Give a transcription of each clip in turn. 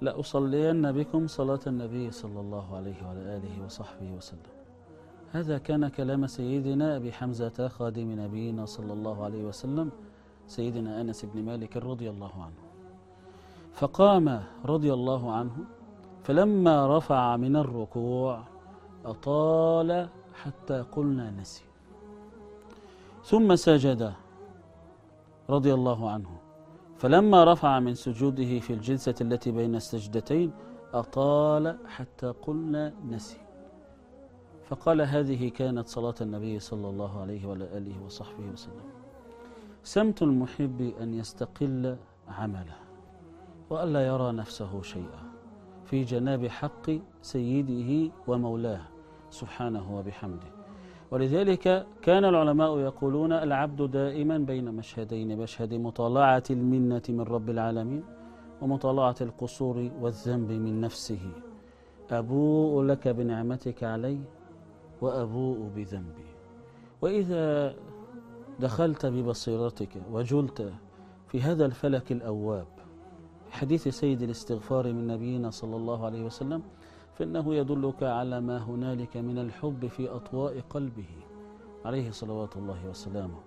لأصلين بكم صلاة النبي صلى الله عليه وعلى آله وصحبه وسلم. هذا كان كلام سيدنا أبي حمزة خادم نبينا صلى الله عليه وسلم سيدنا أنس بن مالك رضي الله عنه. فقام رضي الله عنه فلما رفع من الركوع أطال حتى قلنا نسي. ثم سجد رضي الله عنه. فلما رفع من سجوده في الجلسة التي بين السجدتين أطال حتى قلنا نسي. فقال هذه كانت صلاة النبي صلى الله عليه وعلى آله وصحبه وسلم. سمت المحب أن يستقل عمله وألا يرى نفسه شيئا في جناب حق سيده ومولاه سبحانه وبحمده. ولذلك كان العلماء يقولون العبد دائما بين مشهدين مشهد مطالعة المنة من رب العالمين ومطالعة القصور والذنب من نفسه. أبوء لك بنعمتك علي وأبوء بذنبي. وإذا دخلت ببصيرتك وجلت في هذا الفلك الأواب حديث سيد الاستغفار من نبينا صلى الله عليه وسلم فإنه يدلك على ما هنالك من الحب في أطواء قلبه عليه صلوات الله وسلامه.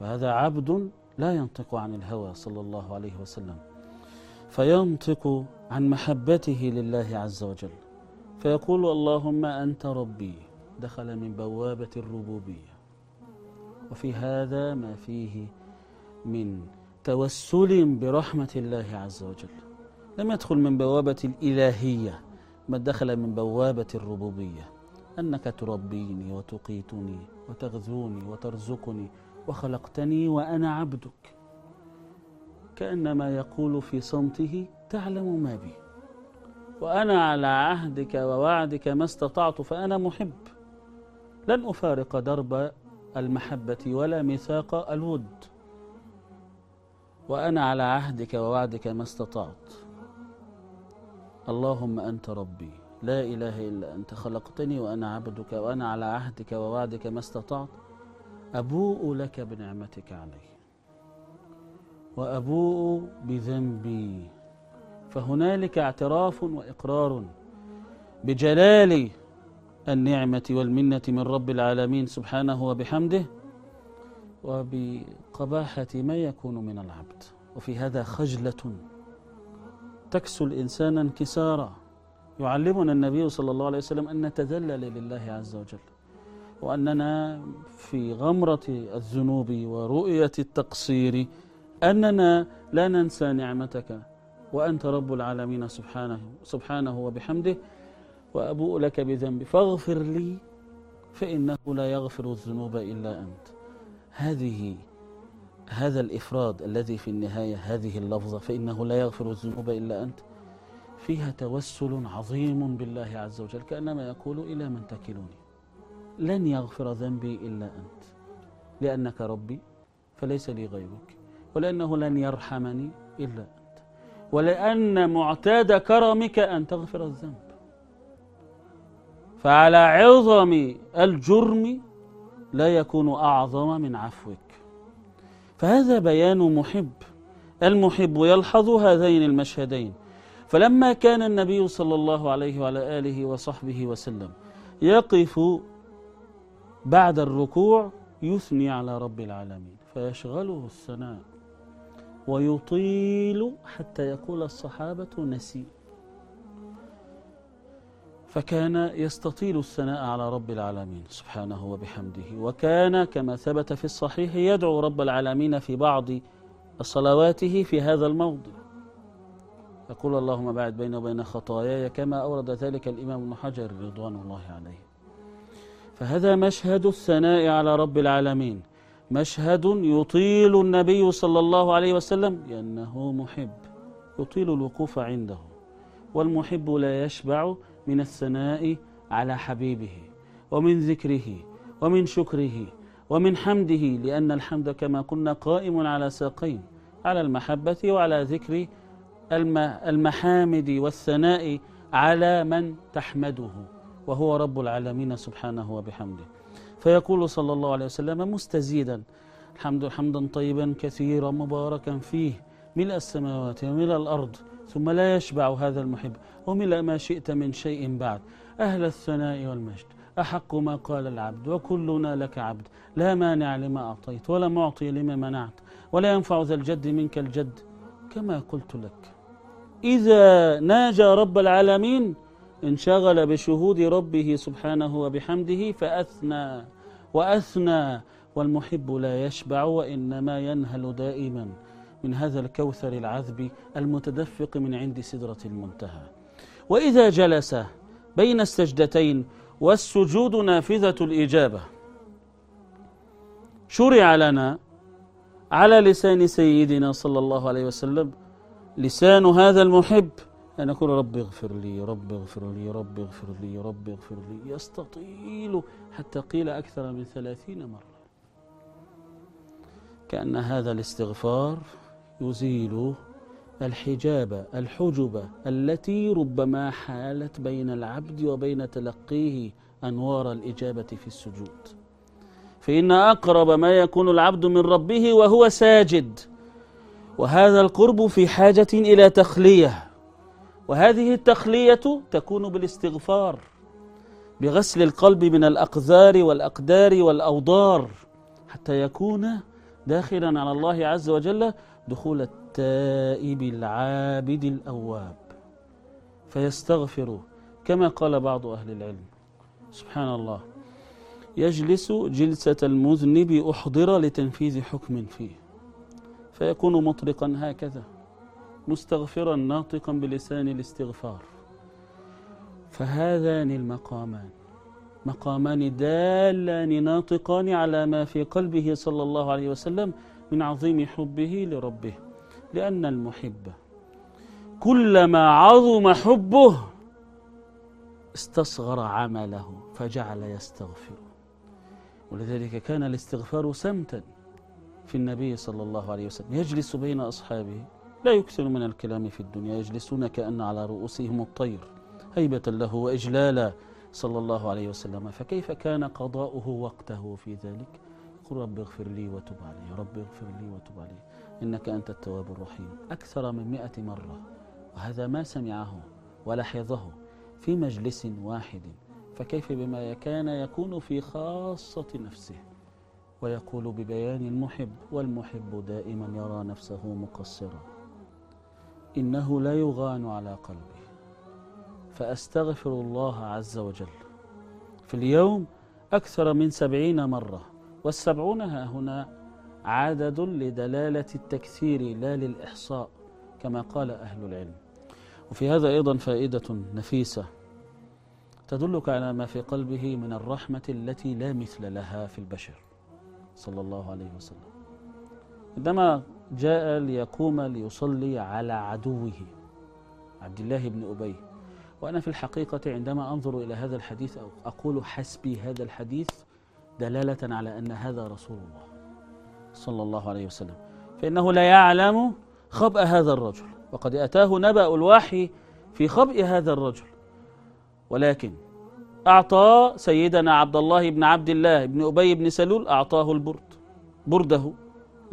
فهذا عبد لا ينطق عن الهوى صلى الله عليه وسلم. فينطق عن محبته لله عز وجل. فيقول اللهم أنت ربي. دخل من بوابة الربوبية. وفي هذا ما فيه من توسل برحمة الله عز وجل. لم يدخل من بوابة الإلهية. ما دخل من بوابة الربوبية. أنك تربيني وتقيتني وتغذوني وترزقني وخلقتني وأنا عبدك. كأنما يقول في صمته تعلم ما بي. وأنا على عهدك ووعدك ما استطعت فأنا محب. لن أفارق درب المحبة ولا ميثاق الود. وأنا على عهدك ووعدك ما استطعت. اللهم أنت ربي لا إله إلا أنت خلقتني وأنا عبدك وأنا على عهدك ووعدك ما استطعت. أبوء لك بنعمتك علي وأبوء بذنبي. فهنالك اعتراف وإقرار بجلال النعمة والمنة من رب العالمين سبحانه وبحمده وبقباحة ما يكون من العبد. وفي هذا خجلة تكسو الإنسان انكسارا. يعلمنا النبي صلى الله عليه وسلم أن نتذلل لله عز وجل وأننا في غمرة الذنوب ورؤية التقصير أننا لا ننسى نعمتك وأنت رب العالمين سبحانه سبحانه وبحمده وأبوء لك بذنبي فاغفر لي فإنه لا يغفر الذنوب إلا أنت. هذه هذا الإفراد الذي في النهاية هذه اللفظة فإنه لا يغفر الذنوب إلا أنت. فيها توسل عظيم بالله عز وجل كأنما يقول إلى من تكلني. لن يغفر ذنبي إلا أنت. لأنك ربي فليس لي غيرك. ولأنه لن يرحمني إلا أنت. ولأن معتاد كرمك أن تغفر الذنب. فعلى عظم الجرم لا يكون أعظم من عفوك. فهذا بيان محب. المحب يلحظ هذين المشهدين. فلما كان النبي صلى الله عليه وعلى آله وصحبه وسلم يقف بعد الركوع يثني على رب العالمين فيشغله الثناء ويطيل حتى يقول الصحابة نسي. فكان يستطيل الثناء على رب العالمين سبحانه وبحمده. وكان كما ثبت في الصحيح يدعو رب العالمين في بعض صلواته في هذا الموضع. يقول اللهم بعد بيني وبين خطاياي كما أورد ذلك الإمام ابن حجر رضوان الله عليه. فهذا مشهد الثناء على رب العالمين. مشهد يطيل النبي صلى الله عليه وسلم لأنه محب. يطيل الوقوف عنده. والمحب لا يشبع من الثناء على حبيبه ومن ذكره ومن شكره ومن حمده لأن الحمد كما قلنا قائم على ساقين على المحبة وعلى ذكر المحامد والثناء على من تحمده وهو رب العالمين سبحانه وبحمده. فيقول صلى الله عليه وسلم مستزيدا الحمد حمدا طيبا كثيرا مباركا فيه ملء السماوات وملء الأرض ثم لا يشبع هذا المحب. وملأ ما شئت من شيء بعد. أهل الثناء والمجد. أحق ما قال العبد وكلنا لك عبد. لا مانع لما أعطيت ولا معطي لما منعت. ولا ينفع ذا الجد منك الجد كما قلت لك. إذا ناجى رب العالمين انشغل بشهود ربه سبحانه وبحمده فأثنى وأثنى. والمحب لا يشبع وإنما ينهل دائما. من هذا الكوثر العذب المتدفق من عند سدرة المنتهى. وإذا جلس بين السجدتين والسجود نافذة الإجابة شرع لنا على لسان سيدنا صلى الله عليه وسلم لسان هذا المحب. أن يقول رب اغفر لي رب اغفر لي رب اغفر لي رب اغفر لي. يستطيل حتى قيل أكثر من ثلاثين مرة. كأن هذا الاستغفار يزيل الحجاب الحجب التي ربما حالت بين العبد وبين تلقيه أنوار الإجابة في السجود. فإن أقرب ما يكون العبد من ربه وهو ساجد. وهذا القرب في حاجة إلى تخلية. وهذه التخلية تكون بالاستغفار بغسل القلب من الأقذار والأقدار والأوضار حتى يكون داخلا على الله عز وجل دخول التائب العابد الأواب فيستغفر كما قال بعض أهل العلم. سبحان الله. يجلس جلسة المذنب أحضر لتنفيذ حكم فيه فيكون مطلقا هكذا مستغفرا ناطقا بلسان الاستغفار. فهذان المقامان مقامان دالان ناطقان على ما في قلبه صلى الله عليه وسلم من عظيم حبه لربه لأن المحب كلما عظم حبه استصغر عمله فجعل يستغفر. ولذلك كان الاستغفار سمتا في النبي صلى الله عليه وسلم. يجلس بين أصحابه لا يكثر من الكلام في الدنيا يجلسون كأن على رؤوسهم الطير هيبة له وإجلالا صلى الله عليه وسلم. فكيف كان قضاؤه وقته في ذلك؟ قل رب اغفر لي وتب علي. رب اغفر لي وتب علي. إنك أنت التواب الرحيم. أكثر من مئة مرة. وهذا ما سمعه ولحظه في مجلس واحد. فكيف بما كان يكون في خاصة نفسه. ويقول ببيان المحب. والمحب دائما يرى نفسه مقصرا. إنه لا يغان على قلبه. فأستغفر الله عز وجل. في اليوم أكثر من سبعين مرة. والسبعون ها هنا عدد لدلالة التكثير لا للإحصاء كما قال أهل العلم. وفي هذا أيضا فائدة نفيسة. تدلك على ما في قلبه من الرحمة التي لا مثل لها في البشر. صلى الله عليه وسلم. عندما جاء ليقوم ليصلي على عدوه عبد الله بن أبي. وأنا في الحقيقة عندما أنظر إلى هذا الحديث أقول حسبي هذا الحديث دلالة على أن هذا رسول الله صلى الله عليه وسلم. فإنه لا يعلم خبأ هذا الرجل وقد أتاه نبأ الوحي في خبئ هذا الرجل. ولكن أعطى سيدنا عبد الله بن عبد الله بن أبي بن سلول أعطاه البرد برده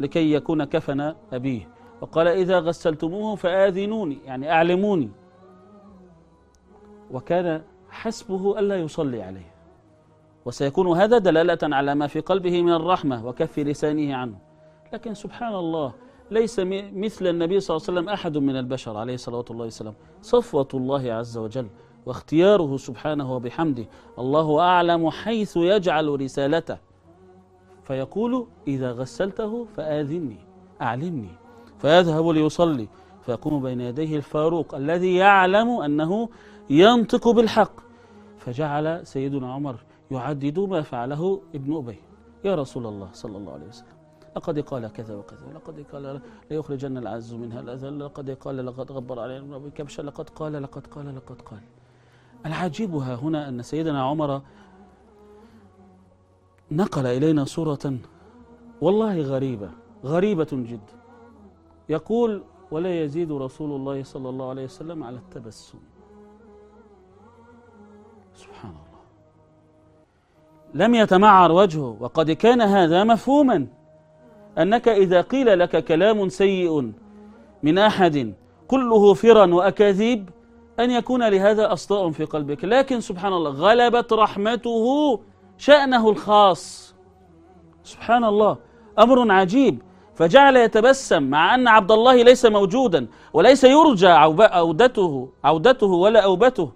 لكي يكون كفن أبيه. وقال إذا غسلتموه فآذنوني يعني أعلموني. وكان حسبه ألا يصلي عليه. وسيكون هذا دلالة على ما في قلبه من الرحمة وكف لسانه عنه. لكن سبحان الله ليس مثل النبي صلى الله عليه وسلم أحد من البشر عليه الصلاة والسلام. صفوة الله عز وجل واختياره سبحانه وبحمده. الله أعلم حيث يجعل رسالته. فيقول إذا غسلته فآذني أعلمني. فيذهب ليصلي. فيقوم بين يديه الفاروق الذي يعلم أنه ينطق بالحق. فجعل سيدنا عمر يعدد ما فعله ابن أبي. يا رسول الله صلى الله عليه وسلم لقد قال كذا وكذا لقد قال ليخرجن العز منها الأذل لقد قال لقد غبر علينا ابن أبي كبشة لقد قال لقد قال لقد قال. العجيب ها هنا أن سيدنا عمر نقل إلينا صورة والله غريبة غريبة جدا يقول ولا يزيد رسول الله صلى الله عليه وسلم على التبسم. سبحان الله. لم يتمعر وجهه. وقد كان هذا مفهوما. أنك إذا قيل لك كلام سيء من أحد كله فرا وأكاذيب أن يكون لهذا أصداء في قلبك. لكن سبحان الله غلبت رحمته شأنه الخاص. سبحان الله أمر عجيب. فجعل يتبسم مع أن عبد الله ليس موجودا وليس يرجى عودته عودته ولا أوبته.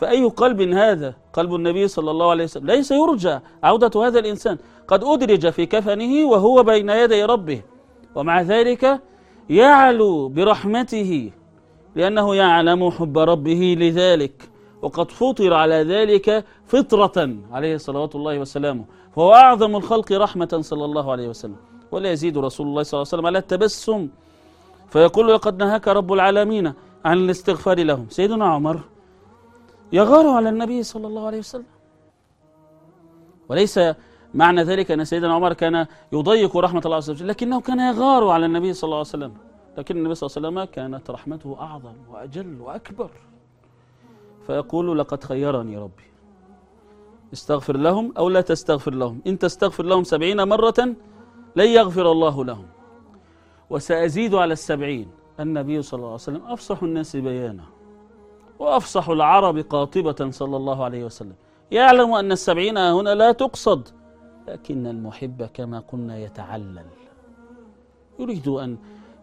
فأي قلب هذا؟ قلب النبي صلى الله عليه وسلم. ليس يرجى عودة هذا الإنسان. قد أدرج في كفنه وهو بين يدي ربه. ومع ذلك يعلو برحمته لأنه يعلم حب ربه لذلك. وقد فطر على ذلك فطرة عليه صلوات الله وسلامه. فهو أعظم الخلق رحمة صلى الله عليه وسلم. ولا يزيد رسول الله صلى الله عليه وسلم على التبسم. فيقول لقد نهاك رب العالمين عن الاستغفار لهم. سيدنا عمر يغار على النبي صلى الله عليه وسلم. وليس معنى ذلك أن سيدنا عمر كان يضيق رحمة الله عز وجل لكنه كان يغار على النبي صلى الله عليه وسلم. لكن النبي صلى الله عليه وسلم كانت رحمته أعظم وأجل وأكبر. فيقول لقد خيرني ربي. استغفر لهم أو لا تستغفر لهم. إن تستغفر لهم سبعين مرة لن يغفر الله لهم. وسأزيد على السبعين. النبي صلى الله عليه وسلم أفصح الناس بيانا وأفصح العرب قاطبة صلى الله عليه وسلم. يعلم أن السبعين هنا لا تقصد لكن المحب كما قلنا يتعلل. يريد أن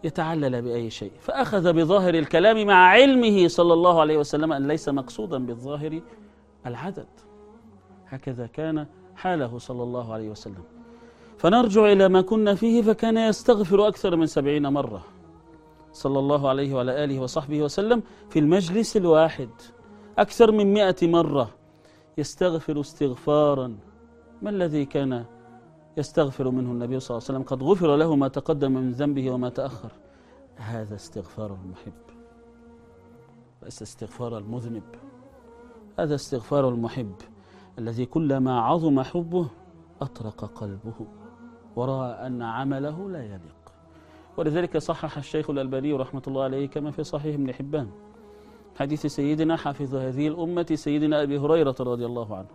يتعلل بأي شيء. فأخذ بظاهر الكلام مع علمه صلى الله عليه وسلم أن ليس مقصودا بالظاهر العدد. هكذا كان حاله صلى الله عليه وسلم. فنرجع إلى ما كنا فيه فكان يستغفر أكثر من سبعين مرة. صلى الله عليه وعلى آله وصحبه وسلم في المجلس الواحد. أكثر من مئة مرة يستغفر استغفارا. ما الذي كان يستغفر منه النبي صلى الله عليه وسلم؟ قد غفر له ما تقدم من ذنبه وما تأخر. هذا استغفار المحب. ليس استغفار المذنب. هذا استغفار المحب الذي كلما عظم حبه أطرق قلبه. ورأى أن عمله لا يليق. ولذلك صحح الشيخ الألباني رحمة الله عليه كما في صحيح ابن حبان حديث سيدنا حافظ هذه الأمة سيدنا أبي هريرة رضي الله عنه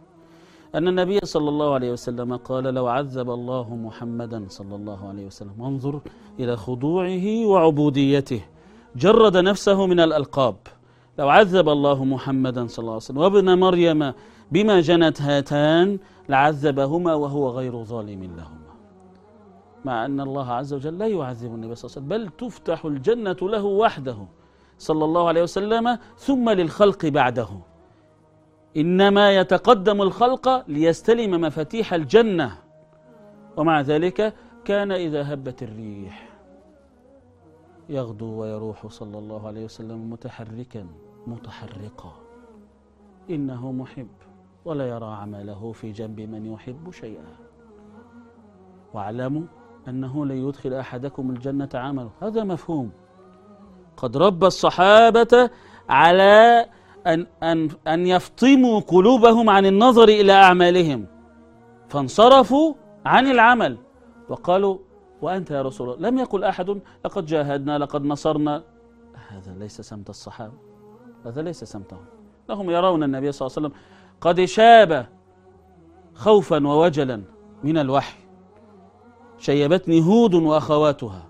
أن النبي صلى الله عليه وسلم قال لو عذب الله محمدا صلى الله عليه وسلم وانظر إلى خضوعه وعبوديته جرد نفسه من الألقاب. لو عذب الله محمدا صلى الله عليه وسلم وابن مريم بما جنت هاتان لعذبهما وهو غير ظالم لهما مع أن الله عز وجل لا يعذب النبي صلى الله عليه وسلم بل تفتح الجنة له وحده صلى الله عليه وسلم ثم للخلق بعده. إنما يتقدم الخلق ليستلم مفاتيح الجنة. ومع ذلك كان إذا هبت الريح يغدو ويروح صلى الله عليه وسلم متحركا متحرقا. إنه محب ولا يرى عمله في جنب من يحب شيئا. واعلموا أنه لن يدخل أحدكم الجنة عمله. هذا مفهوم. قد رب الصحابة على أن, أن, أن يفطموا قلوبهم عن النظر إلى أعمالهم. فانصرفوا عن العمل. وقالوا وأنت يا رسول الله؟ لم يقل أحد لقد جاهدنا لقد نصرنا. هذا ليس سمت الصحابة. هذا ليس سمتهم. لهم يرون النبي صلى الله عليه وسلم قد شاب خوفا ووجلا من الوحي. شيبتني هود وأخواتها.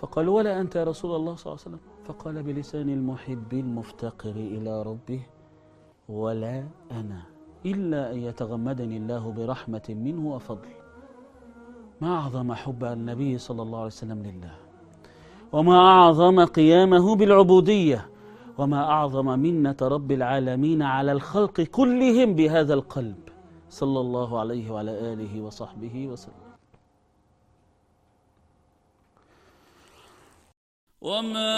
فقالوا ولا أنت يا رسول الله صلى الله عليه وسلم؟ فقال بلسان المحب المفتقر إلى ربه ولا أنا إلا أن يتغمدني الله برحمة منه وفضل. ما أعظم حب النبي صلى الله عليه وسلم لله. وما أعظم قيامه بالعبودية. وما أعظم منة رب العالمين على الخلق كلهم بهذا القلب. صلى الله عليه وعلى آله وصحبه وسلم. وما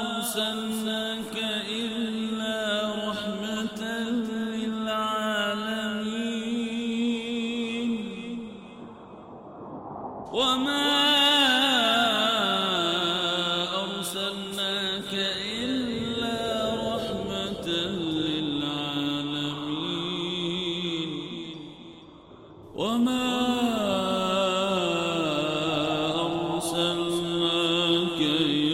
أرسلناك يَعْلَمُونَ